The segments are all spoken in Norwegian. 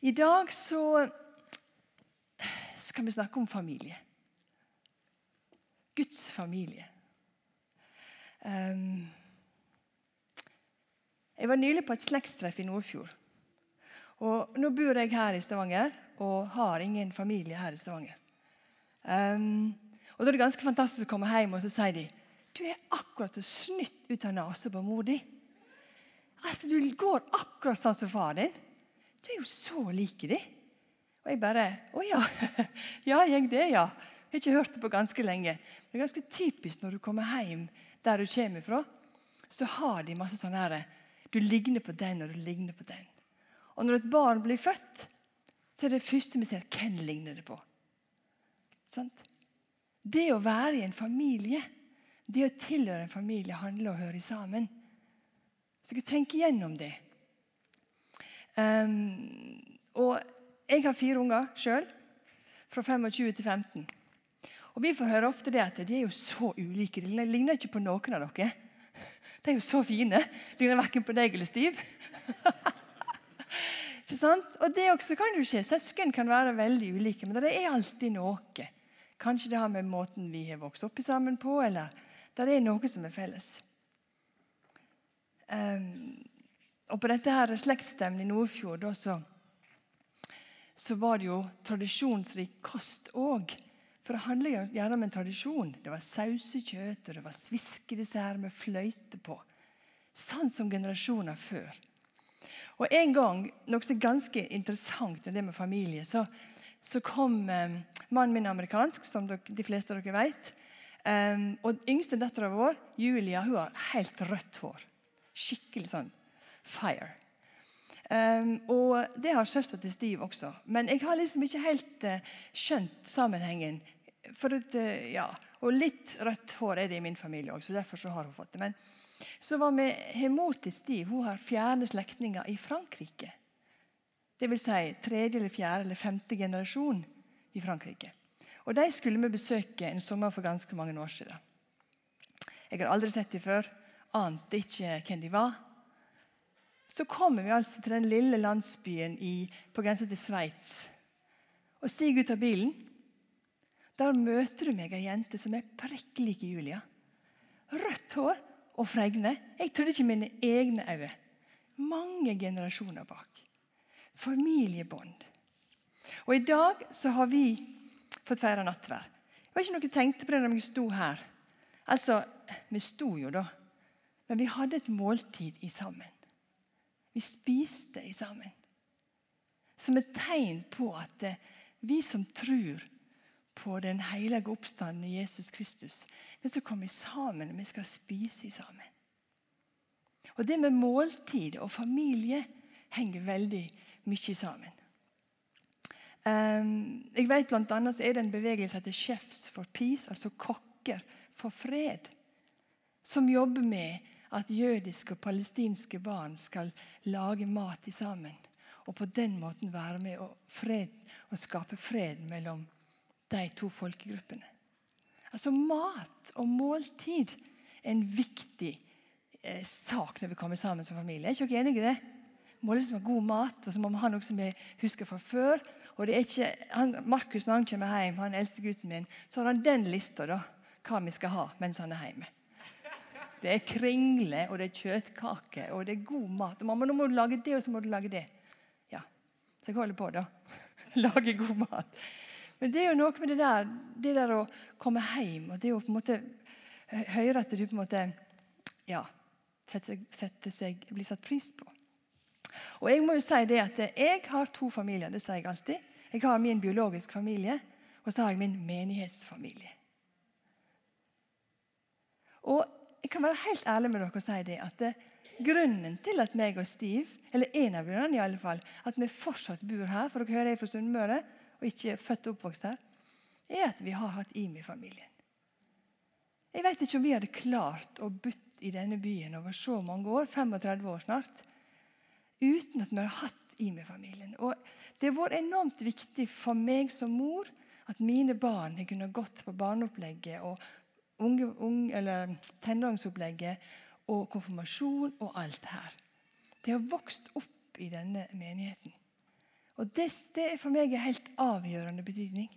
I dag så skal vi snakke om familie. Guds familie. Um, jeg var nylig på et slektstreff i Nordfjord. Og Nå bor jeg her i Stavanger og har ingen familie her i Stavanger. Um, og Da er det ganske fantastisk å komme hjem og så sier de, du er akkurat så snytt ut av nesa på mor di. Altså, Du går akkurat sånn som far din. Du er jo så lik de. Og jeg bare Å ja. Ja, jeg det, ja. Jeg har ikke hørt det på ganske lenge. Men det er ganske typisk når du kommer hjem der du kommer fra, så har de masse sånn her Du ligner på den, og du ligner på den. Og når et barn blir født, så er det første vi ser hvem ligner det på. Sant? Det å være i en familie, det å tilhøre en familie, handler om å høre sammen. Så jeg tenker gjennom det. Um, og jeg har fire unger sjøl, fra 25 til 15. Og Vi får høre ofte det at de er jo så ulike. De ligner ikke på noen av dere. De er jo så fine. De ligner verken på deg eller Stiv. ikke sant? Og det også kan jo skje. Søsken kan være veldig ulike, men det er alltid noe. Kanskje det har med måten vi har vokst opp sammen på, eller det er noe som er felles. Um, og På dette her slektsstevnet i Nordfjord da, så, så, var det jo tradisjonsrik kost òg. For det handler gjerne om en tradisjon. Det var sausekjøtt og det var sviskedessert med fløyte på. Sånn som generasjoner før. Og En gang, noe som er ganske interessant det med familie, så, så kom eh, mannen min amerikansk, som dere, de fleste av dere vet. Um, og yngste dattera vår, Julia, hun har helt rødt hår. Skikkelig sånn fire. Um, og Det har søstera til Stiv også. Men jeg har liksom ikke helt uh, skjønt sammenhengen. At, uh, ja, Og litt rødt hår er det i min familie òg, så derfor så har hun fått det. Men så var vi har mor til Stiv hun har fjerne slektninger i Frankrike. Vil si tredje, eller fjerde eller femte generasjon i Frankrike. Og De skulle vi besøke en sommer for ganske mange år siden. Jeg har aldri sett dem før, ante ikke hvem de var så kommer vi altså til den lille landsbyen i, på grensa til Sveits. Og stiger ut av bilen. Der møter du meg ei jente som er prikk lik Julia. Rødt hår og fregne. Jeg trodde ikke mine egne øyne. Mange generasjoner bak. Familiebånd. Og I dag så har vi fått feire nattvær. Det var ikke noe jeg tenkte på det når vi sto her. Altså, Vi sto jo, da. Men vi hadde et måltid i sammen. Vi spiste i sammen. Som et tegn på at eh, vi som tror på den hellige oppstanden i Jesus Kristus, vi skal komme sammen vi skal spise sammen. Og Det med måltid og familie henger veldig mye sammen. Um, jeg vet blant annet så er det en bevegelse heter Chefs for Peace, altså kokker for fred, som jobber med at jødiske og palestinske barn skal lage mat sammen. Og på den måten være med og, fred, og skape fred mellom de to folkegruppene. Altså Mat og måltid er en viktig eh, sak når vi kommer sammen som familie. Er ikke dere enige i det? må liksom ha god mat, og så må vi ha noe som vi husker fra før. Og det er ikke, han, Markus når han kommer hjem, han eldste gutten min, så har han den lista da, hva vi skal ha mens han er hjemme. Det er kringle, og det er kjøttkake, og det er god mat. Og 'Mamma, nå må du lage det, og så må du lage det.' Ja, Så jeg holder på, da. Lage god mat. Men det er jo noe med det der, det der å komme hjem og det å på en måte høre at du på en måte ja, setter, setter seg, blir satt pris på. Og Jeg må jo si det at jeg har to familier. Det sier jeg alltid. Jeg har min biologiske familie, og så har jeg min menighetsfamilie. Og jeg kan være helt ærlig med dere og si det at det, grunnen til at meg og Stiv, eller en av grunnene i alle fall, at vi fortsatt bor her, for dere hører jeg er fra Sunnmøre og ikke født og oppvokst her, er at vi har hatt Imi-familien. Jeg vet ikke om vi hadde klart å bytte i denne byen over så mange år, 35 år snart, uten at vi hadde hatt Imi-familien. Og Det har vært enormt viktig for meg som mor at mine barn har kunnet gått på barneopplegget og unge, unge, tenåringsopplegget og konfirmasjon og alt her. De har vokst opp i denne menigheten. Og det, det for meg en helt avgjørende betydning.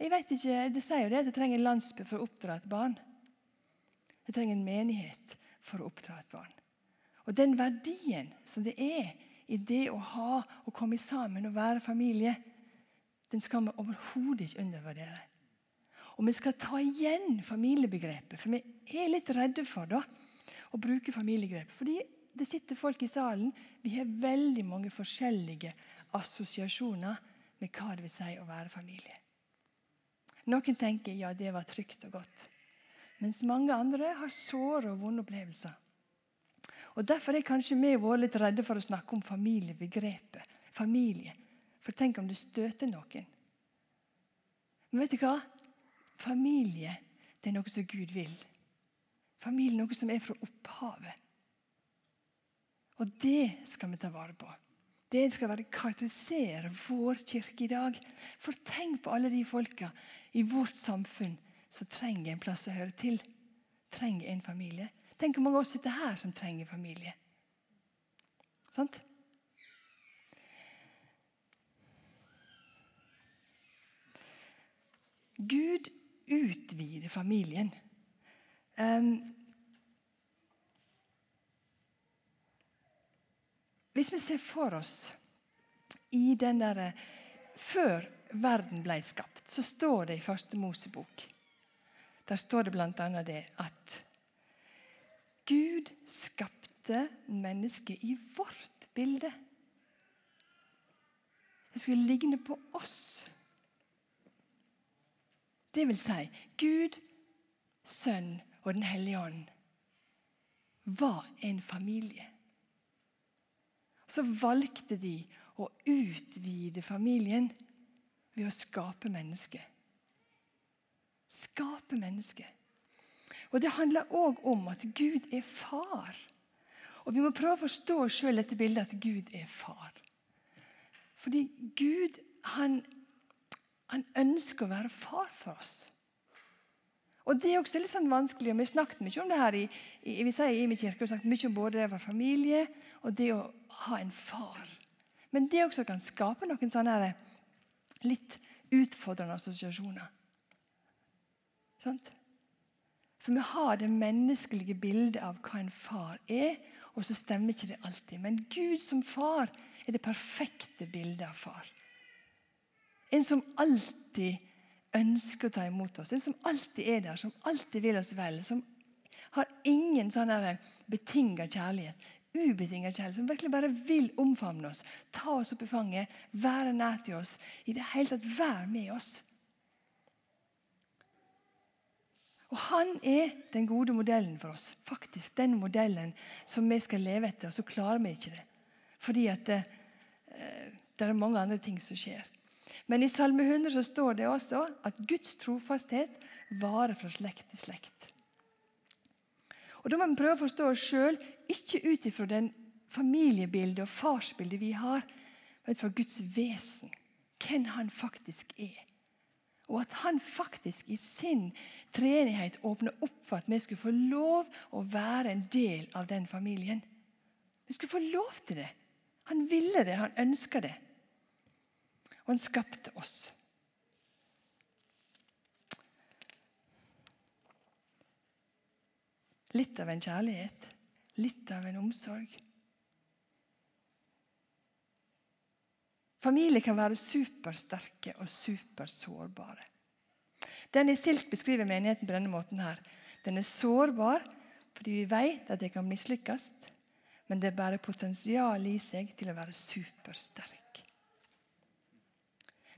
Jeg vet ikke, Det sier jo det at jeg trenger en landsby for å oppdra et barn. Jeg trenger en menighet for å oppdra et barn. Og den verdien som det er i det å ha og komme sammen og være familie, den skal vi overhodet ikke undervurdere. Og vi skal ta igjen familiebegrepet, for vi er litt redde for da, å bruke familiegrepet. Fordi det sitter folk i salen. Vi har veldig mange forskjellige assosiasjoner med hva det vil si å være familie. Noen tenker ja, det var trygt og godt. Mens mange andre har såre og vonde opplevelser. Og Derfor er kanskje vi vært litt redde for å snakke om familiebegrepet. Familie. For tenk om det støter noen. Men vet du hva? Familie det er noe som Gud vil. Familie er noe som er fra opphavet. Og det skal vi ta vare på. Det skal være karakterisere vår kirke i dag. For tenk på alle de folka i vårt samfunn som trenger en plass å høre til. Trenger en familie. Tenk hvor mange av oss sitter her som trenger familie. Sant? Gud utvider familien. Hvis vi ser for oss i den der, Før verden ble skapt, så står det i Første Mosebok Der står det bl.a. det at Gud skapte mennesket i vårt bilde. Det skulle ligne på oss. Det vil si Gud, Sønn og Den hellige ånd var en familie. Så valgte de å utvide familien ved å skape mennesket. Skape mennesket. Og Det handler òg om at Gud er far. Og Vi må prøve å forstå sjøl dette bildet at Gud er far. Fordi Gud han, han ønsker å være far for oss. Og Det er også litt sånn vanskelig, og vi snakket mye om det her i, i, vi sier i min kirke. Vi snakket mye om både det å være familie og det å ha en far. Men det også kan skape noen sånne litt utfordrende assosiasjoner. Sant? For vi har det menneskelige bildet av hva en far er, og så stemmer ikke det alltid. Men Gud som far er det perfekte bildet av far. En som alltid ønsker å ta imot oss. En som alltid er der, som alltid vil oss vel. Som har ingen sånn betinga kjærlighet. Ubetinga kjærlighet. Som virkelig bare vil omfavne oss, ta oss opp i fanget, være nær til oss. I det hele tatt være med oss. Og Han er den gode modellen for oss. Faktisk den modellen som vi skal leve etter. Og så klarer vi ikke det. Fordi at det, eh, det er mange andre ting som skjer. Men i Salme 100 så står det også at Guds trofasthet varer fra slekt til slekt. Og Da må vi prøve å forstå oss sjøl, ikke ut ifra den familiebildet og farsbildet vi har, men ut fra Guds vesen. Hvem han faktisk er. Og at han faktisk i sin treenighet åpner opp for at vi skulle få lov å være en del av den familien. Vi skulle få lov til det. Han ville det, han ønska det og han skapte oss. Litt av en kjærlighet, litt av en omsorg. Familier kan være supersterke og supersårbare. Den i Silk beskriver menigheten på denne måten. her. Den er sårbar fordi vi vet at det kan mislykkes, men det bærer potensial i seg til å være supersterk.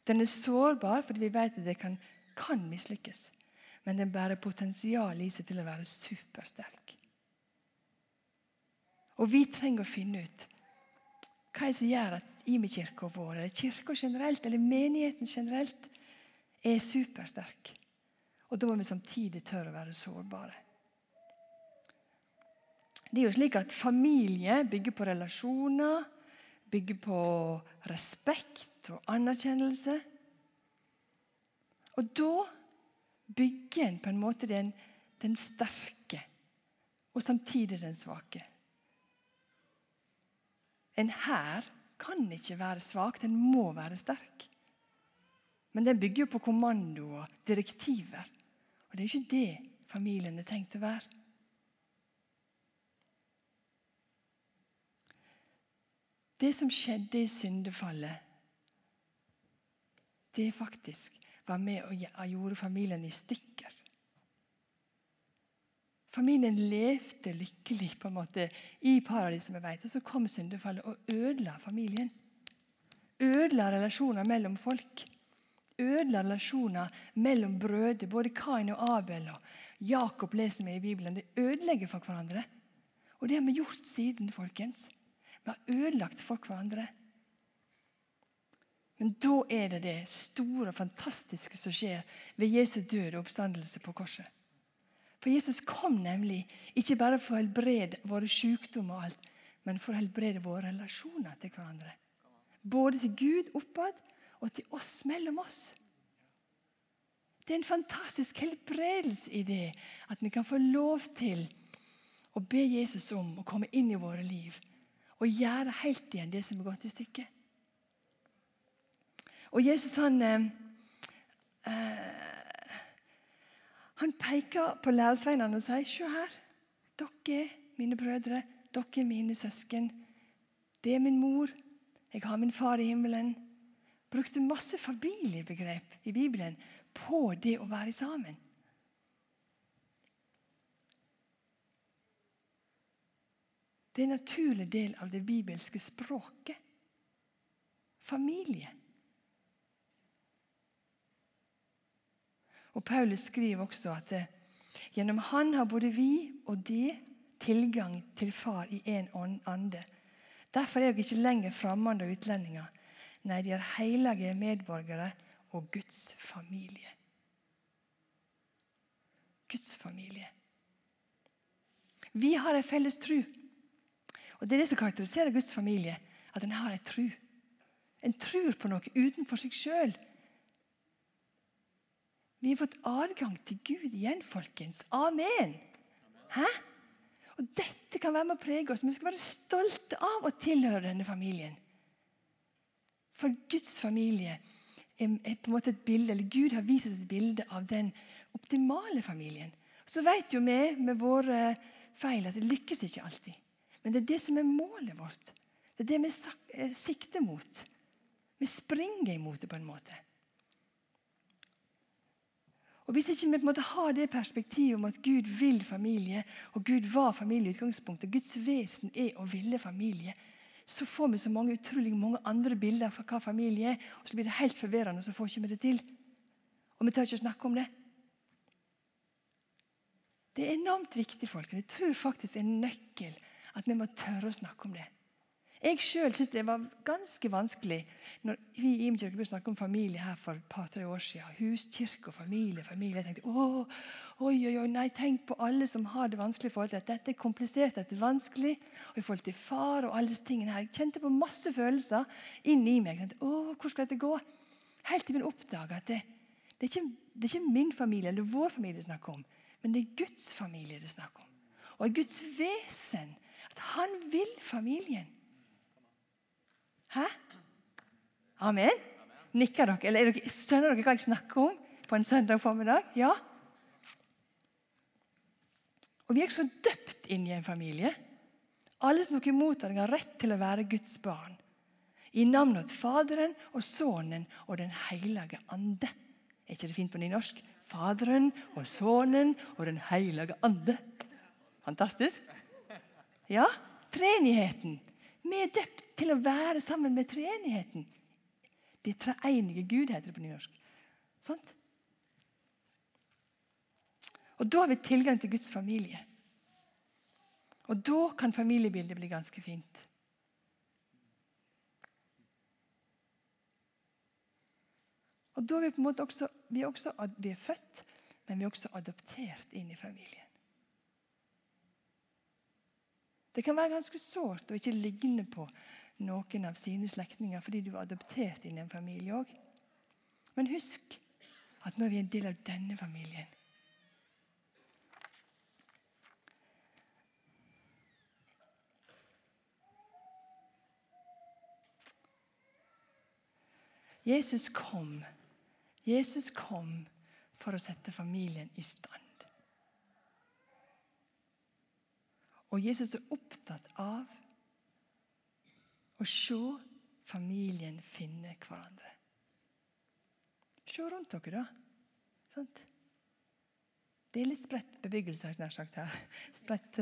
Den er sårbar fordi vi vet at det kan, kan mislykkes. Men den bærer potensial i seg til å være supersterk. Og vi trenger å finne ut hva som gjør at Imi-kirka vår, eller kirka generelt, eller menigheten generelt, er supersterk. Og da må vi samtidig tørre å være sårbare. Det er jo slik at Familie bygger på relasjoner, bygger på respekt og anerkjennelse. Og da bygger en på en måte den, den sterke og samtidig den svake. En hær kan ikke være svak, den må være sterk. Men den bygger jo på kommando og direktiver. Og det er jo ikke det familien er tenkt å være. Det som skjedde i syndefallet, det faktisk var med og gjorde familien i stykker. Familien levde lykkelig på en måte i paradiset, vi vet, og så kom syndefallet og ødela familien. Ødela relasjoner mellom folk. Ødela relasjoner mellom brødre, både Kain og Abel. og Jakob leser vi i Bibelen. Det ødelegger for hverandre. Og det har vi gjort siden, folkens. Vi har ødelagt for hverandre. Men da er det det store og fantastiske som skjer ved Jesu død og oppstandelse på korset. For Jesus kom nemlig ikke bare for å helbrede våre sykdommer, og alt, men for å helbrede våre relasjoner til hverandre. Både til Gud oppad og til oss mellom oss. Det er en fantastisk helbredelse i det at vi kan få lov til å be Jesus om å komme inn i våre liv og gjøre helt igjen det som er gått i stykker. Og Jesus han eh, eh, Han peker på læresveinene og sier Se her. Dere er mine brødre. Dere er mine søsken. Det er min mor. Jeg har min far i himmelen. Brukte masse familiebegrep i Bibelen på det å være sammen. Det er en naturlig del av det bibelske språket. Familie. Og Paulus skriver også at gjennom han har både vi og de tilgang til Far i en ande. Derfor er dere ikke lenger fremmede og utlendinger. Nei, de er hellige medborgere og Guds familie. Guds familie. Vi har en felles tru. Og Det er det som karakteriserer Guds familie. At en har en tru. En tror på noe utenfor seg sjøl. Vi har fått adgang til Gud igjen, folkens. Amen. Hæ? Og Dette kan være med å prege oss. Men vi skal være stolte av å tilhøre denne familien. For Guds familie er på en måte et bilde, eller Gud har vist oss et bilde av den optimale familien. Så vet jo vi med våre feil at det lykkes ikke alltid. Men det er det som er målet vårt. Det er det vi eh, sikter mot. Vi springer imot det på en måte. Og Hvis ikke vi på en måte har det perspektivet om at Gud vil familie, og Gud var familie i utgangspunktet, Guds vesen er å ville familie, så får vi så mange utrolig mange andre bilder fra hva familie er, og så blir det helt forvirrende, og så får vi ikke det til. Og vi tør ikke snakke om det. Det er enormt viktig, folk. Jeg tror faktisk det er en nøkkel at vi må tørre å snakke om det. Jeg sjøl syntes det var ganske vanskelig når vi i begynte å snakke om familie her for et par-tre år siden. Huskirke og familie. familie. Jeg tenkte å, oi, oi, oi, nei, tenk på alle som har det vanskelig i forhold til at dette er komplisert, dette er vanskelig. Og i forhold til far og alle disse tingene her. Jeg kjente på masse følelser inni meg. Jeg tenkte, Åh, hvor skal dette gå? Helt til vi oppdaga at det, det, er ikke, det er ikke min familie eller vår familie det er snakk om, men det er Guds familie det er snakk om. Og Guds vesen. At han vil familien. Hæ? Amen? Nikker dere? Eller dere, skjønner dere hva jeg snakker om på en søndag formiddag? Ja? Og Vi er ikke så døpt inn i en familie. Alle som tok imot ham, har rett til å være Guds barn. I navnet Faderen og Sønnen og Den hellige ande. Er ikke det fint på nynorsk? Faderen og Sønnen og Den hellige ande. Fantastisk. Ja, treenigheten. Vi er døpt til å være sammen med treenigheten. Det treenige Gud, heter det på nynorsk. Sant? Og Da har vi tilgang til Guds familie. Og da kan familiebildet bli ganske fint. Og da er Vi på en måte også, vi er, også, vi er født, men vi er også adoptert inn i familien. Det kan være ganske sårt å ikke ligne på noen av sine slektninger fordi du er adoptert inn i en familie òg. Men husk at nå er vi en del av denne familien. Jesus kom. Jesus kom for å sette familien i stand. Og Jesus er opptatt av å se familien finne hverandre. Se rundt dere, da. Sant? Det er litt spredt bebyggelse nær sagt her. Spredt,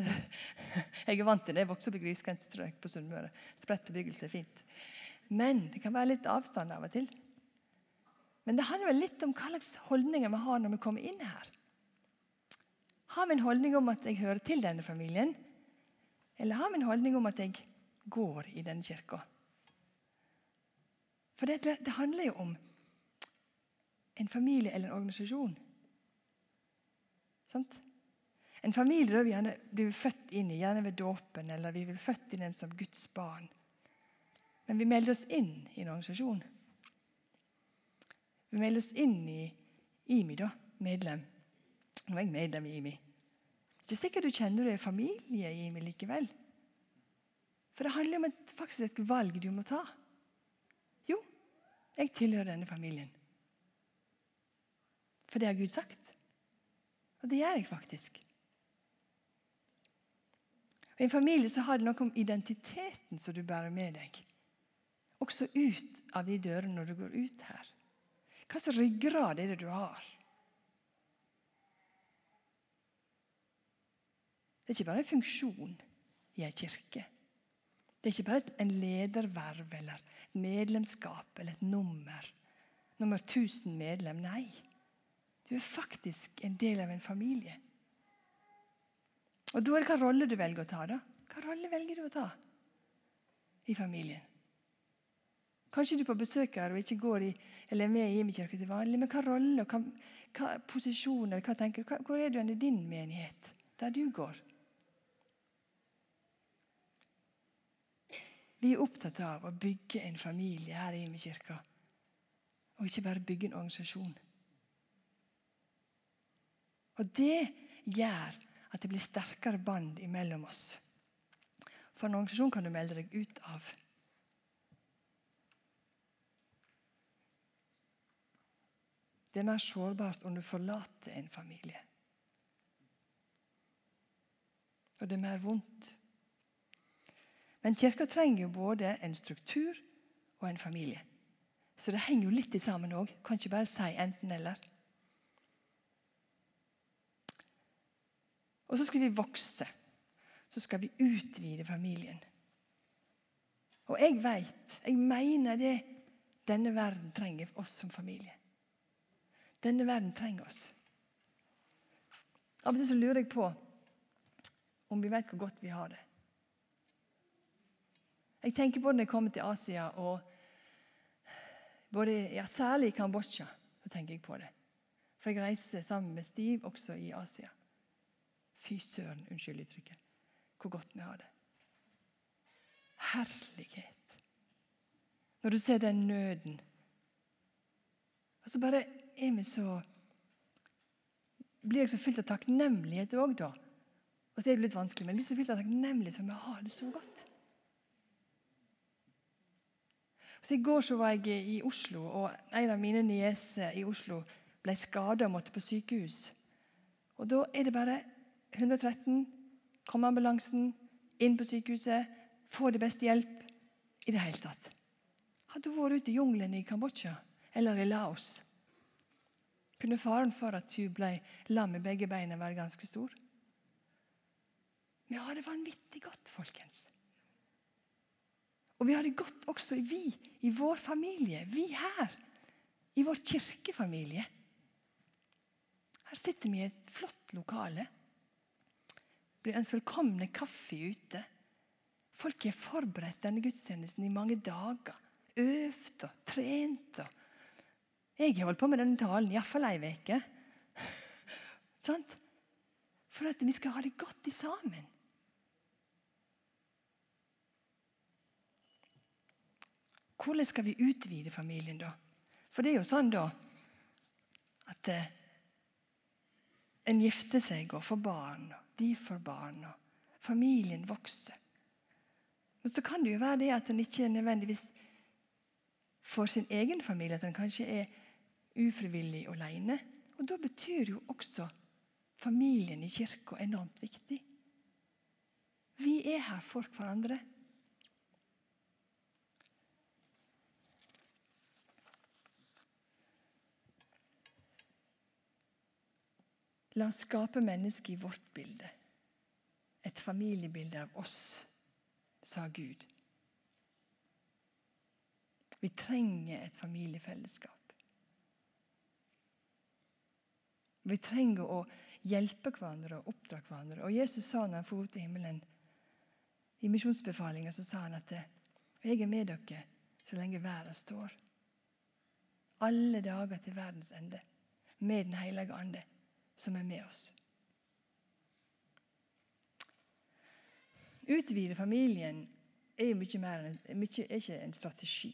jeg er vant til det. Jeg vokste opp i grisgrendt strøk på Sunnmøre. Spredt bebyggelse er fint. Men det kan være litt avstand av og til. Men det handler vel litt om hva slags holdninger vi har når vi kommer inn her. Har vi en holdning om at jeg hører til denne familien? Eller har vi en holdning om at jeg går i denne kirka? For det, det handler jo om en familie eller en organisasjon. Sant? En familie da vi gjerne blir født inn i, gjerne ved dåpen, eller vi blir født inn i den som Guds barn. Men vi melder oss inn i en organisasjon. Vi melder oss inn i IMI, da, medlem. Nå er jeg medlem i IMI. Ikke sikkert du kjenner du er familie i meg likevel. For det handler om et, faktisk et valg du må ta. Jo, jeg tilhører denne familien. For det har Gud sagt. Og det gjør jeg faktisk. Og I en familie så har det noe om identiteten som du bærer med deg. Også ut av de dørene når du går ut her. Hva slags ryggrad er det du har? Det er ikke bare en funksjon i en kirke. Det er ikke bare en lederverv eller et medlemskap eller et nummer. Nummer 1000 medlem. Nei. Du er faktisk en del av en familie. Og da er det hva rolle du velger å ta. da. Hva rolle velger du å ta i familien? Kanskje du er på besøk her og ikke går i, eller er med i Imekirka til vanlig, men hva rolle og hva, hva posisjon eller hva tenker du? Hvor er du i din menighet, der du går? Vi er opptatt av å bygge en familie her i Imekirka, og ikke bare bygge en organisasjon. Og det gjør at det blir sterkere bånd mellom oss. For en organisasjon kan du melde deg ut av. Det er mer sårbart om du forlater en familie. Og det er mer vondt. Men kirka trenger jo både en struktur og en familie. Så det henger jo litt sammen òg. Kan ikke bare si enten-eller. Og så skal vi vokse. Så skal vi utvide familien. Og jeg veit, jeg mener det denne verden trenger oss som familie. Denne verden trenger oss. Av og til så lurer jeg på om vi vet hvor godt vi har det. Jeg tenker på når jeg kommer til Asia, og både, ja, særlig i Kambodsja. så tenker jeg på det. For jeg reiser sammen med Stiv også i Asia. Fy søren, unnskyld uttrykket, hvor godt vi har det. Herlighet. Når du ser den nøden. Og så bare er vi så Blir jeg så fylt av takknemlighet òg, da. Og så er det litt vanskelig, men jeg blir så fylt av takknemlighet for vi har det så godt. Så I går så var jeg i Oslo, og en av mine nieser i Oslo ble skada og måtte på sykehus. Og Da er det bare 113, Kommer ambulansen, inn på sykehuset, får det beste hjelp i det hele tatt. Hadde hun vært ute i jungelen i Kambodsja eller i Laos, kunne faren for at hun ble lam i begge beina, være ganske stor. Vi har det vanvittig godt, folkens. Og vi har det godt også vi, i vår familie, vi her. I vår kirkefamilie. Her sitter vi i et flott lokale blir ønsket velkomne kaffe ute. Folk har forberedt denne gudstjenesten i mange dager. Øvd og trent. Og jeg har holdt på med denne talen iallfall ei uke. For at vi skal ha det godt i sammen. Hvordan skal vi utvide familien, da? For det er jo sånn da at eh, en gifter seg og får barn. og de får barn, og familien vokser. Og Så kan det jo være det at en ikke nødvendigvis får sin egen familie at en kanskje er ufrivillig alene. Og da betyr jo også familien i kirka enormt viktig. Vi er her for hverandre. La oss skape mennesket i vårt bilde. Et familiebilde av oss, sa Gud. Vi trenger et familiefellesskap. Vi trenger å hjelpe hverandre og oppdra hverandre. Og Jesus sa når han for til himmelen, i misjonsbefalinga sa han at jeg er med dere så lenge verden står. Alle dager til verdens ende. Med Den hellige ande som er med oss. Utvide familien er jo mye mer enn er ikke en strategi.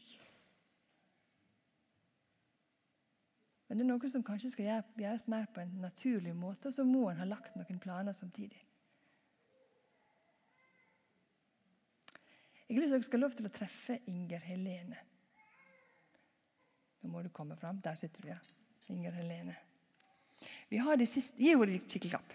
Men det er noe som kanskje skal gjøres mer på en naturlig måte, og så må en ha lagt noen planer samtidig. Jeg har lyst til at dere skal lov til å treffe Inger Helene. Nå må du komme fram. Der sitter du, ja. Inger Helene. Vi har det siste Gi henne en skikkelig klapp.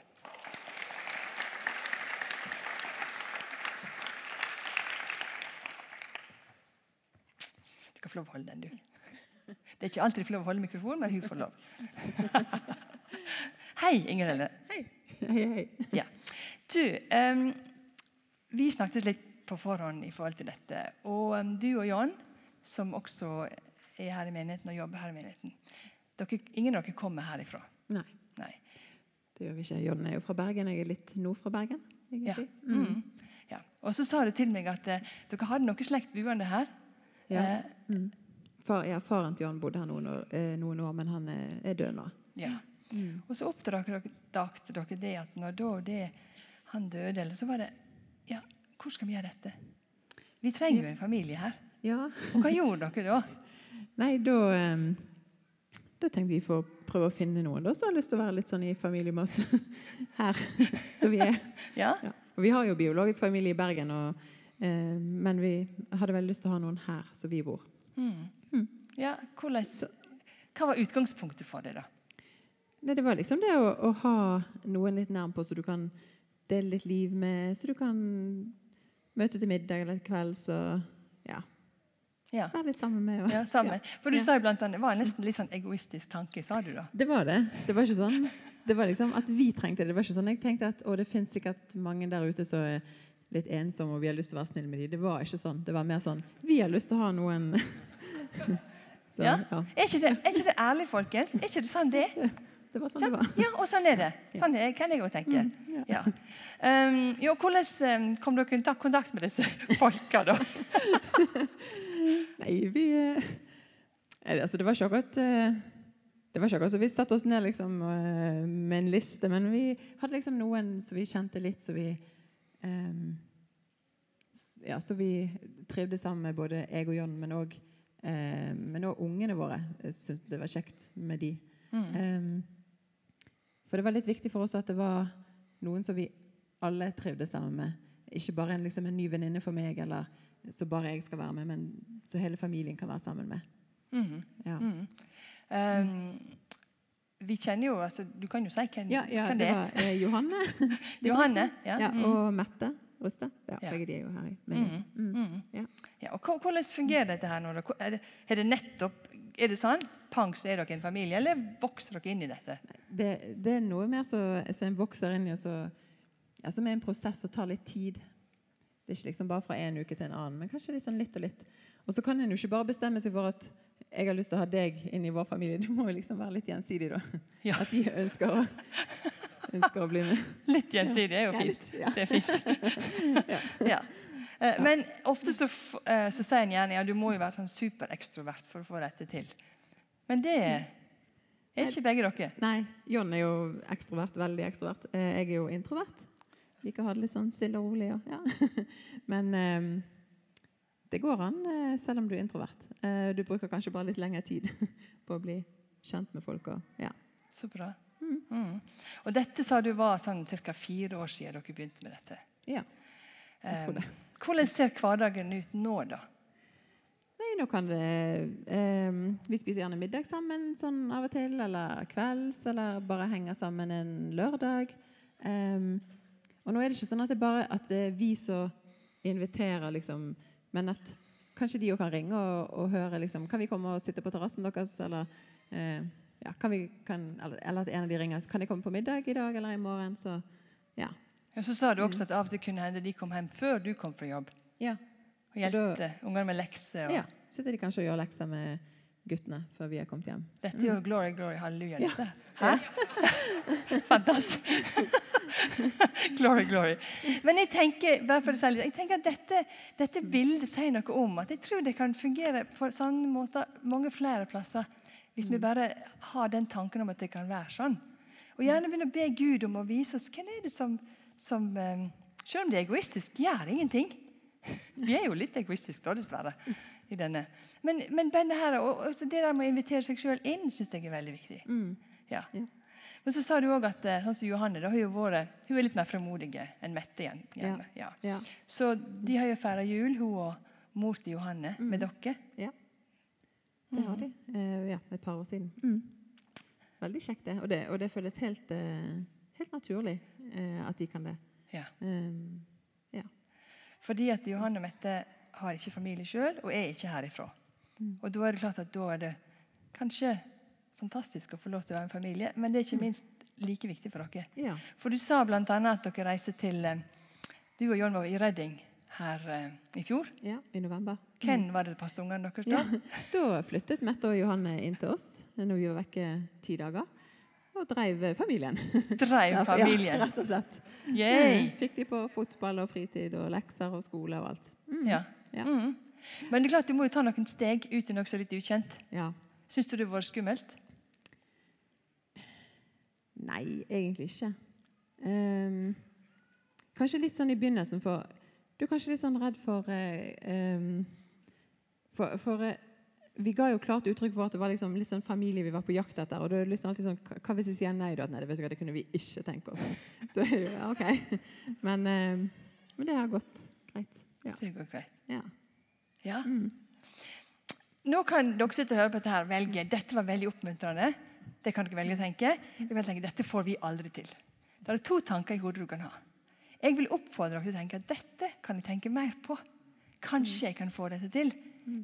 Du kan få lov å holde den, du. Det er ikke alltid du får lov å holde mikrofonen, men hun får lov. Hei, Inger Helle. Hei. Hei, hei. Ja. Du, um, vi snakket litt på forhånd i forhold til dette. Og um, du og Jan, som også er her i menigheten og jobber her i menigheten, dere, ingen av dere kommer herifra. Nei, Nei. det gjør vi ikke. Jon er jo fra Bergen. Jeg er litt nord fra Bergen. Ja. egentlig. Mm. ja. Og så sa du til meg at eh, dere hadde noe slekt buende her. Ja. Eh, Mm. Far, ja, faren til Jon bodde her noen år, eh, noen år men han er, er død nå. ja. Og så oppdaget dere, det at når da det, han døde, eller så var det Ja, hvor skal vi gjøre dette? Vi trenger jo en familie her. Ja. Og hva gjorde dere da? Nei, da eh, Da tenkte vi får prøve å finne noen da, som har lyst til å være litt sånn i familie med oss her. Som vi er. Ja? Ja. Og vi har jo biologisk familie i Bergen, og, eh, men vi hadde veldig lyst til å ha noen her som vi bor. ja hvordan, hva var utgangspunktet for det, da? Nei, det var liksom det å, å ha noen litt nærme på, så du kan dele litt liv med, så du kan møte til middag eller kvelds og ja, er litt sammen med. henne? ja sammen. For du Ja. sa jo blant annet, Det var nesten litt sånn egoistisk tanke, sa du da? Det var det. Det var ikke sånn Det var liksom at vi trengte det. Det var ikke sånn jeg tenkte at å, det finnes sikkert mange der ute som er litt ensomme, og vi har lyst til å være snille med dem. Det var ikke sånn. Det var mer sånn Vi har lyst til å ha noen Så, Ja. ja. Er ikke, det, er ikke det ærlig, folkens? Er ikke det sånn det er? Det var sånn det var. Ja, og sånn er det. Sånn er, kan jeg òg tenke. Ja. Um, jo, hvordan um, kom dere i ta- kontakt med disse folka, da? Nei, vi eh, Altså, det var ikke akkurat eh, Det var ikke akkurat så vi satte oss ned liksom eh, med en liste, men vi hadde liksom noen som vi kjente litt, så vi um, Ja, så vi trivdes sammen med både jeg og John, men òg eh, også ungene våre. Jeg syntes det var kjekt med de. Ehm, for det var litt viktig for oss at det var noen som vi alle trivdes sammen med. Ikke bare en, liksom, en ny venninne for meg, eller så bare jeg skal være med, men så hele familien kan være sammen med. Mhm. Ja, Um, vi kjenner jo altså, Du kan jo si hvem, ja, ja hvem det det er. var eh, Johanne. Johanne. Ja. Ja, mm. og Mette Rustad. Ja, begge de er jo her i menigheten. Mm. Mm. Ja. Ja, og Hvordan fungerer dette her nå? Er det, er det nettopp Er det sånn? Pang, så er dere en familie, eller vokser dere inn i dette? Det, det er noe mer som en vokser inn i, og så, som er en prosess som tar litt tid. Det er ikke liksom bare fra en uke til en annen, men kanskje liksom litt og litt. Og så kan en jo ikke bare bestemme seg for at jeg har lyst til å ha deg inn i vår familie. Det må jo liksom være litt gjensidig, da. Ja. At de ønsker å, ønsker å bli med. Litt gjensidig er jo Ja, fint. litt, ja. Det er fint. ja. Eh, Men ofte så, eh, så sier en gjerne ja, du må jo være sånn superekstrovert for å få dette til. Men det er ikke begge dere. Nei, John er jo ekstrovert, veldig ekstrovert. Eh, Jeg er jo introvert. Liker å ha det litt sånn stille og rolig. Og, ja. Men eh, det går an, eh, selv om du er introvert. Eh, du bruker kanskje bare litt lengre tid på å bli kjent med folk. Og, ja. Så bra. Mm. Og dette sa du var sånn ca. fire år siden dere begynte med dette. ja. Jeg tror det. Eh, Hvordan ser hverdagen ut nå, da? Nei, nå kan det eh, Vi spiser gjerne middag sammen sånn av og til, eller kvelds, eller bare henger sammen en lørdag. Eh, og nå er det ikke sånn at det bare at det er vi som inviterer, liksom, men at kanskje de òg kan ringe og, og høre liksom, Kan vi komme og sitte på terrassen deres, eller eh, ja, kan vi, kan, eller, at en av de ringer Kan jeg komme på middag i dag eller i morgen? Så ja. Og så sa du også at av og til kunne hende de kom hjem før du kom fra jobb. ja. Og hjelpte ungene med lekser. Og ja. Sitter de kanskje og gjør lekser med guttene før vi er kommet hjem. Dette er jo glory, glory, halleluja. dette. Hæ? Fantastisk. glory, glory. Men jeg tenker jeg tenker at dette, dette bildet sier noe om at jeg tror det kan fungere på sånne måter mange flere plasser. Hvis vi bare har den tanken om at det kan være sånn. Og gjerne begynne å be Gud om å vise oss hvem er det som, som eh, Selv om det er egoistisk, gjør ingenting. Vi er jo litt egoistiske, da, dessverre. i denne. Men, men denne her, og, og det der med å invitere seg sjøl inn syns jeg er veldig viktig. Ja. Men så sa du òg at eh, sånn som Johanne da, vært, hun er litt mer frimodig enn Mette. gjerne. Ja. Ja. Så de har jo feira jul, hun og mor til Johanne, med dere. ja. Det har de. Uh, ja, et par år siden. Mm. Veldig kjekt, det. Og det, og det føles helt, uh, helt naturlig uh, at de kan det. Ja. Um, ja. Fordi at Johanne og Mette har ikke familie sjøl og er ikke herifra. Og da er det klart at da er det kanskje fantastisk å få lov til å være en familie, men det er ikke minst like viktig for dere. ja. For du sa bl.a. at dere reiste til eh, Du og John var i Redding her eh, i fjor. Ja, I november. Hvem var det passet ungene deres da? Da flyttet Mette og Johanne inn til oss når vi var vekke ti dager. Og dreiv familien. Dreiv familien. Ja, rett og slett. Yay! Fikk de på fotball og fritid og lekser og skole og alt. Mm. Ja. Ja. Mm. Men det er klart du må jo ta noen steg ut i noe så litt ukjent. ja. Syns du det var skummelt? Nei, egentlig ikke. Um, kanskje litt sånn i begynnelsen, for du er kanskje litt sånn redd for ehm, For, for eh, vi ga jo klart uttrykk for at det var liksom litt sånn familie vi var på jakt etter. Og det er liksom alltid sånn, hva- hvis jeg sier nei? da? Nei, det vet du hva, det kunne vi ikke tenke oss. Så ja, ok. Men, ehm, men det har gått greit. Ja. Det går greit. ja. Ja. Nå kan dere sitte og høre på dette her velge. Dette var veldig oppmuntrende. Det kan dere velge å tenke. Du kan tenke, Dette får vi aldri til. Det er to tanker i hodet du kan ha. Jeg vil oppfordre dere til å tenke at dette kan jeg tenke mer på. Kanskje jeg kan få dette til.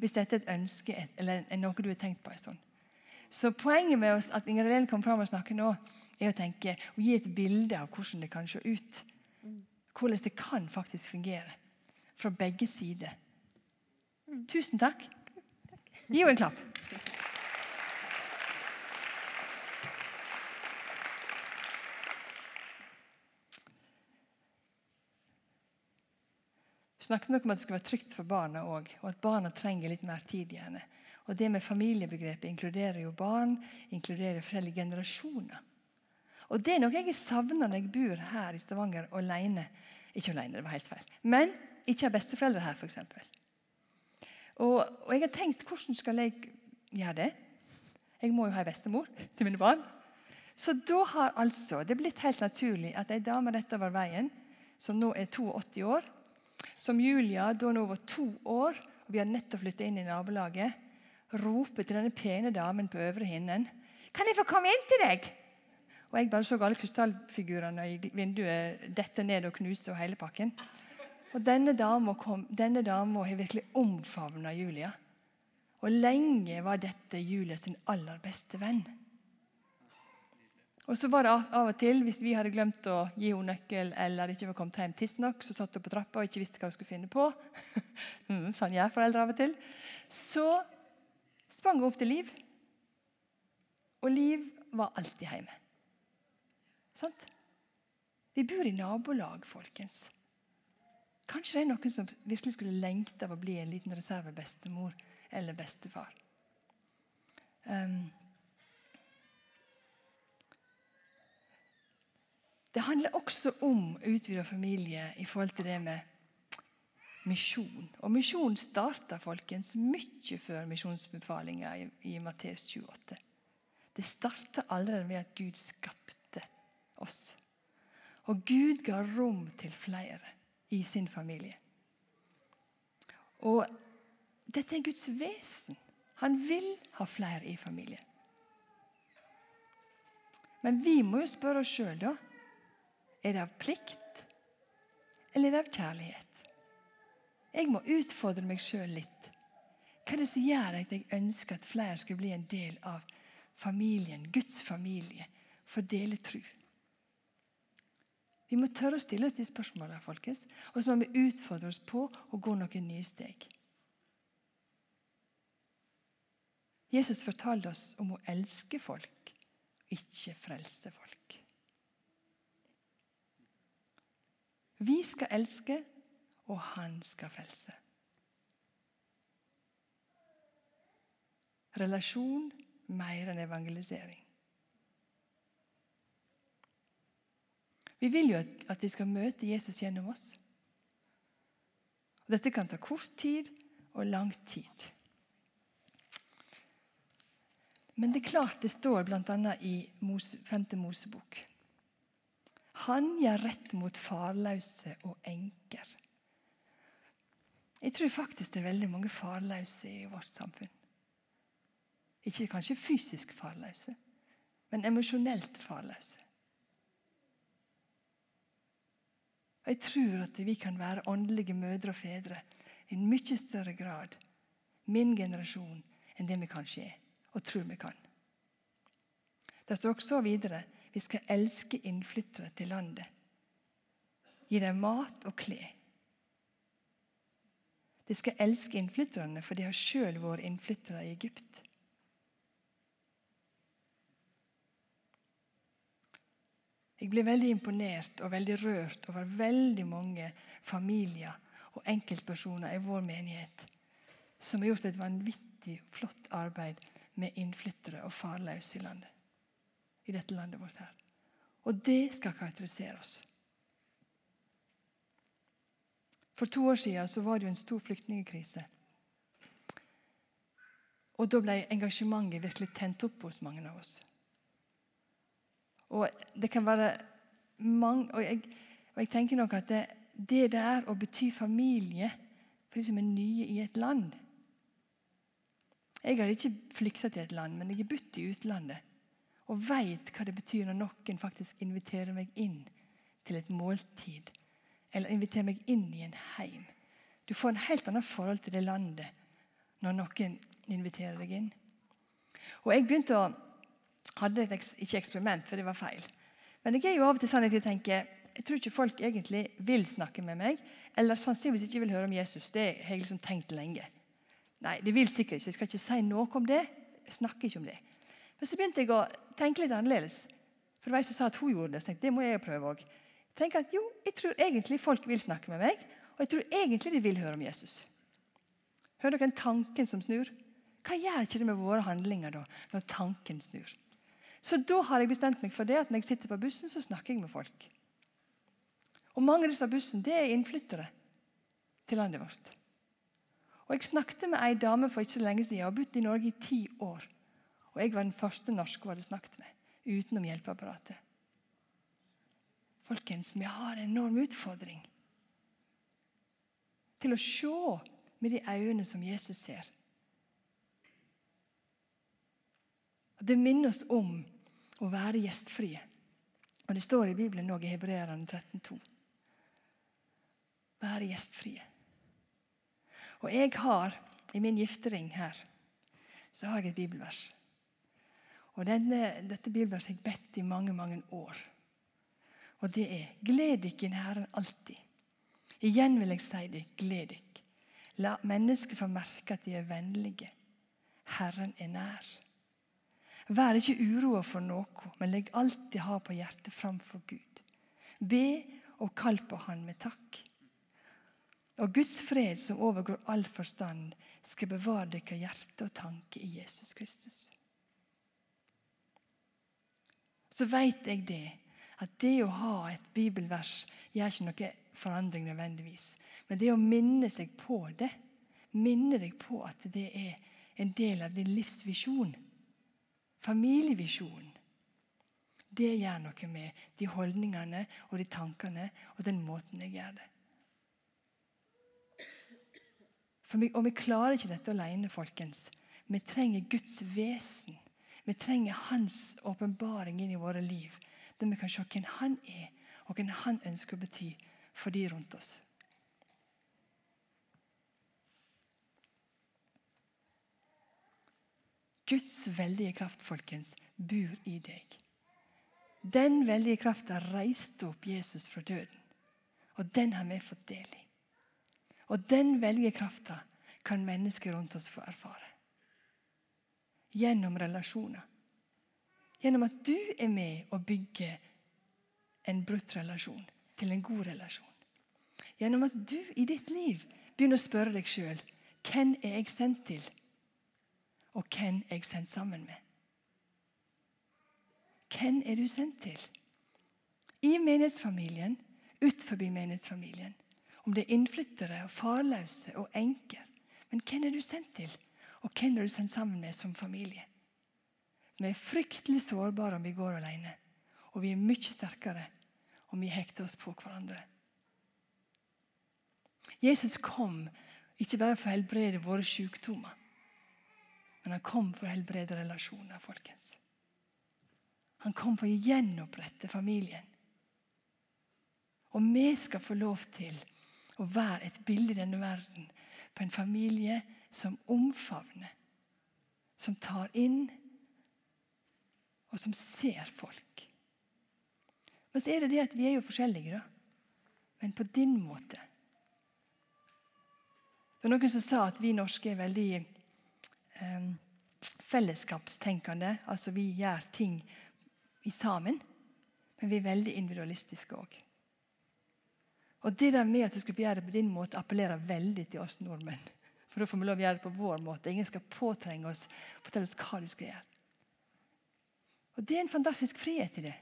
Hvis dette er et ønske eller er noe du har tenkt på en stund. Så poenget med oss at Inger Helene kom fram og snakker nå, er å tenke og gi et bilde av hvordan det kan se ut. Hvordan det kan faktisk fungere. Fra begge sider. Tusen takk. Gi henne en klapp. Vi snakket nok om at det skal være trygt for barna òg, og at barna trenger litt mer tid. gjerne. Og Det med familiebegrepet inkluderer jo barn, inkluderer forskjellige generasjoner. Og Det er noe jeg savner når jeg bor her i Stavanger alene. Ikke alene, det var helt feil. Men ikke har besteforeldre her, f.eks. Og, og jeg har tenkt hvordan skal jeg gjøre det? Jeg må jo ha en bestemor til mine barn. Så da har altså det blitt helt naturlig at ei dame rett over veien, som nå er 82 år, som Julia da nå var to år, og vi har nettopp flyttet inn i nabolaget, roper til denne pene damen på øvre hinnen Kan jeg få komme inn til deg? Og jeg bare så alle krystallfigurene i vinduet dette ned og knuse og hele pakken. Og denne dama, har virkelig omfavna Julia. Og lenge var dette Julia sin aller beste venn. Og så var det av og til, Hvis vi hadde glemt å gi henne nøkkel eller ikke var kommet hjem tidsnok, så satt hun på trappa og ikke visste hva hun skulle finne på. Mm, sånn gjør foreldre av og til. Så sprang hun opp til Liv. Og Liv var alltid hjemme. Sant? Vi bor i nabolag, folkens. Kanskje det er noen som virkelig skulle lengte av å bli en liten reservebestemor eller bestefar. Um, det handler også om utvida familie i forhold til det med misjon. Og misjon starta folkens mye før misjonsbefalinga i, i Matteus 28. Det starta allerede ved at Gud skapte oss. Og Gud ga rom til flere i sin familie. Og dette er Guds vesen. Han vil ha flere i familien. Men vi må jo spørre oss sjøl, da. Er det av plikt, eller er det av kjærlighet? Jeg må utfordre meg sjøl litt. Hva er det som gjør at jeg ønsker at flere skal bli en del av familien, Guds familie, for å dele tru? Vi må tørre å stille oss de spørsmålene, folkens. Og så må vi utfordre oss på å gå noen nye steg. Jesus fortalte oss om å elske folk, ikke frelse folk. Vi skal elske, og han skal frelse. Relasjon mer enn evangelisering. Vi vil jo at de skal møte Jesus gjennom oss. Dette kan ta kort tid og lang tid. Men det er klart det står bl.a. i 5. Mosebok. Han gjør rett mot farløse og enker. Jeg tror faktisk det er veldig mange farløse i vårt samfunn. Ikke kanskje fysisk farløse, men emosjonelt farløse. Og Jeg tror at vi kan være åndelige mødre og fedre i en mye større grad, min generasjon, enn det vi kanskje er og tror vi kan. Det står også videre vi skal elske innflyttere til landet. Gi dem mat og klær. De skal elske innflytterne, for de har sjøl vært innflyttere i Egypt. Jeg blir veldig imponert og veldig rørt over veldig mange familier og enkeltpersoner i vår menighet som har gjort et vanvittig flott arbeid med innflyttere og farløse i landet. I dette landet vårt her. Og det skal karakterisere oss. For to år siden så var det jo en stor flyktningkrise. Og da ble engasjementet virkelig tent opp hos mange av oss. Og det kan være mange Og jeg, og jeg tenker nok at det, det der å bety familie for de som er nye i et land jeg har ikke flykta til et land, men jeg har budt i utlandet. Og veit hva det betyr når noen faktisk inviterer meg inn til et måltid. Eller inviterer meg inn i en heim. Du får en helt annet forhold til det landet når noen inviterer deg inn. Og jeg begynte å hadde et ikke eksperiment, for det var feil. Men jeg er jo av og til sånn at jeg tenker jeg tror ikke folk egentlig vil snakke med meg, eller sannsynligvis ikke vil høre om Jesus. Det har jeg liksom tenkt lenge. Nei, det vil sikkert ikke. Jeg skal ikke si noe om det. Jeg snakker ikke om det. Men så begynte jeg å tenke litt annerledes. For det var jeg som sa at hun gjorde det. Så tenkte, det må jeg prøve også. Tenk at jo, Jeg tror egentlig folk vil snakke med meg, og jeg tror egentlig de vil høre om Jesus. Hører dere den tanken som snur? Hva gjør ikke det med våre handlinger da, når tanken snur? Så da har jeg bestemt meg for det at når jeg sitter på bussen, så snakker jeg med folk. Og mange av disse bussen det er innflyttere til landet vårt. Og Jeg snakket med ei dame for ikke så lenge siden. Hun har bodd i Norge i ti år. Og jeg var den første norske hun hadde snakket med, utenom hjelpeapparatet. Folkens, vi har en enorm utfordring til å se med de øynene som Jesus ser. Det minner oss om å være gjestfrie. Og Det står i Bibelen òg, i Hebreerne 13,2. Være gjestfrie. Og jeg har i min giftering her så har jeg et bibelvers. Og denne, Dette bibelverset har jeg bedt i mange mange år. Og det er Gled dykk i Herren alltid. Igjen vil jeg si det, gled dykk. La mennesker få merke at de er vennlige. Herren er nær. Vær ikke uroa for noe, men legg alltid ha på hjertet framfor Gud. Be og kall på Han med takk. Og Guds fred, som overgår all forstand, skal bevare deres hjerte og tanke i Jesus Kristus. Så vet jeg det, at det å ha et bibelvers gjør ikke noe forandring nødvendigvis. Men det å minne seg på det, minne deg på at det er en del av din livsvisjon, familievisjon, det gjør noe med de holdningene og de tankene og den måten jeg gjør det. For vi, og vi klarer ikke dette alene, folkens. Vi trenger Guds vesen. Vi trenger Hans åpenbaring inn i våre liv, der vi kan se hvem Han er, og hvem Han ønsker å bety for de rundt oss. Guds veldige kraft, folkens, bor i deg. Den veldige krafta reiste opp Jesus fra døden, og den har vi fått del i. Og den veldige krafta kan mennesker rundt oss få erfare. Gjennom relasjoner. Gjennom at du er med og bygger en brutt relasjon til en god relasjon. Gjennom at du i ditt liv begynner å spørre deg sjøl hvem er jeg sendt til, og hvem er jeg sendt sammen med. Hvem er du sendt til? I menighetsfamilien, utenfor menighetsfamilien. Om det er innflyttere, og farløse og enker. Men hvem er du sendt til? Og hvem er du sendt sammen med som familie? Vi er fryktelig sårbare om vi går alene. Og vi er mye sterkere om vi hekter oss på hverandre. Jesus kom ikke bare for å helbrede våre sykdommer, men han kom for å helbrede relasjoner. folkens. Han kom for å gjenopprette familien. Og vi skal få lov til å være et bilde i denne verden på en familie som omfavner, som tar inn, og som ser folk. Men så er det det at vi er jo forskjellige, da. Men på din måte. Det var noen som sa at vi norske er veldig eh, fellesskapstenkende. Altså vi gjør ting i sammen, men vi er veldig individualistiske òg. Og det der med at du skal gjøre det på din måte, appellerer veldig til oss nordmenn. For da får vi lov å gjøre det på vår måte. Ingen skal påtrenge oss fortelle oss hva du skal gjøre. Og Det er en fantastisk frihet i det.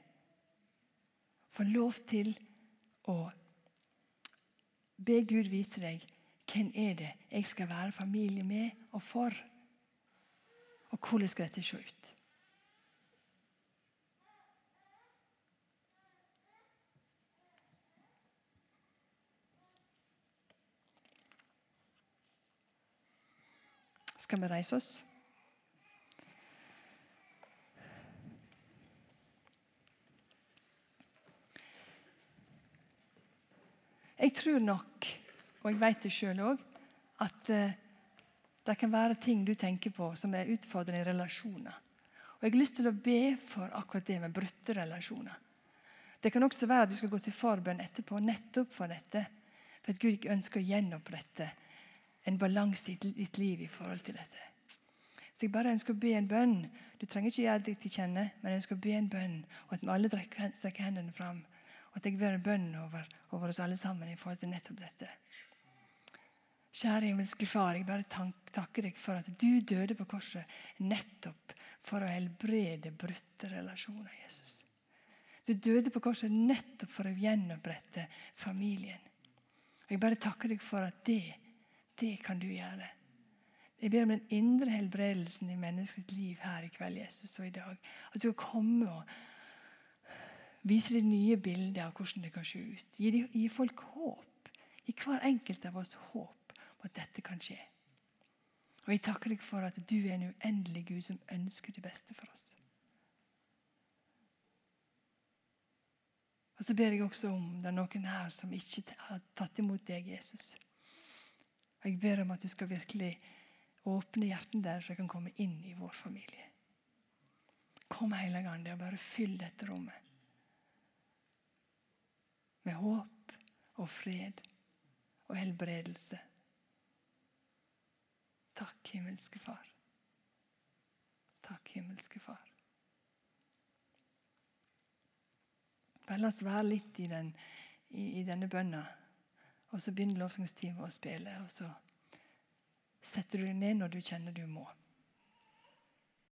Få lov til å be Gud vise deg hvem er det jeg skal være familie med og for. Og hvordan skal dette se ut? Skal vi reise oss? Jeg tror nok, og jeg vet det sjøl òg, at uh, det kan være ting du tenker på som er utfordrende i relasjoner. Og Jeg har lyst til å be for akkurat det med brutte relasjoner. Det kan også være at du skal gå til forbønn etterpå nettopp for dette. For at Gud ikke ønsker å gjenopprette en balanse i ditt liv i forhold til dette. Så jeg bare ønsker å be en bønn. Du trenger ikke gjøre det til kjenne, men jeg ønsker å be en bønn, og at vi alle strekker hendene fram. Og at jeg ber en bønn over, over, oss alle sammen i forhold til nettopp dette. Kjære himmelske Far, jeg bare takker deg for at du døde på korset nettopp for å helbrede brutte relasjoner, Jesus. Du døde på korset nettopp for å gjenopprette familien. Og Jeg bare takker deg for at det det kan du gjøre. Jeg ber om den indre helbredelsen i menneskets liv her i kveld, Jesus, og i dag. At du kan komme og vise deg nye bilder av hvordan det kan se ut. Gi, gi folk håp. Gi hver enkelt av oss håp om at dette kan skje. Og Jeg takker deg for at du er en uendelig Gud som ønsker det beste for oss. Og Så ber jeg også om det er noen her som ikke har tatt imot deg, Jesus. Og Jeg ber om at du skal virkelig åpne hjertene der, så jeg kan komme inn i vår familie. Kom, Hellige Ande, og bare fyll dette rommet med håp og fred og helbredelse. Takk, himmelske Far. Takk, himmelske Far. Bare la oss være litt i, den, i, i denne bønna. Og så begynner lovsangsteamet å spille, og så setter du deg ned når du kjenner du må.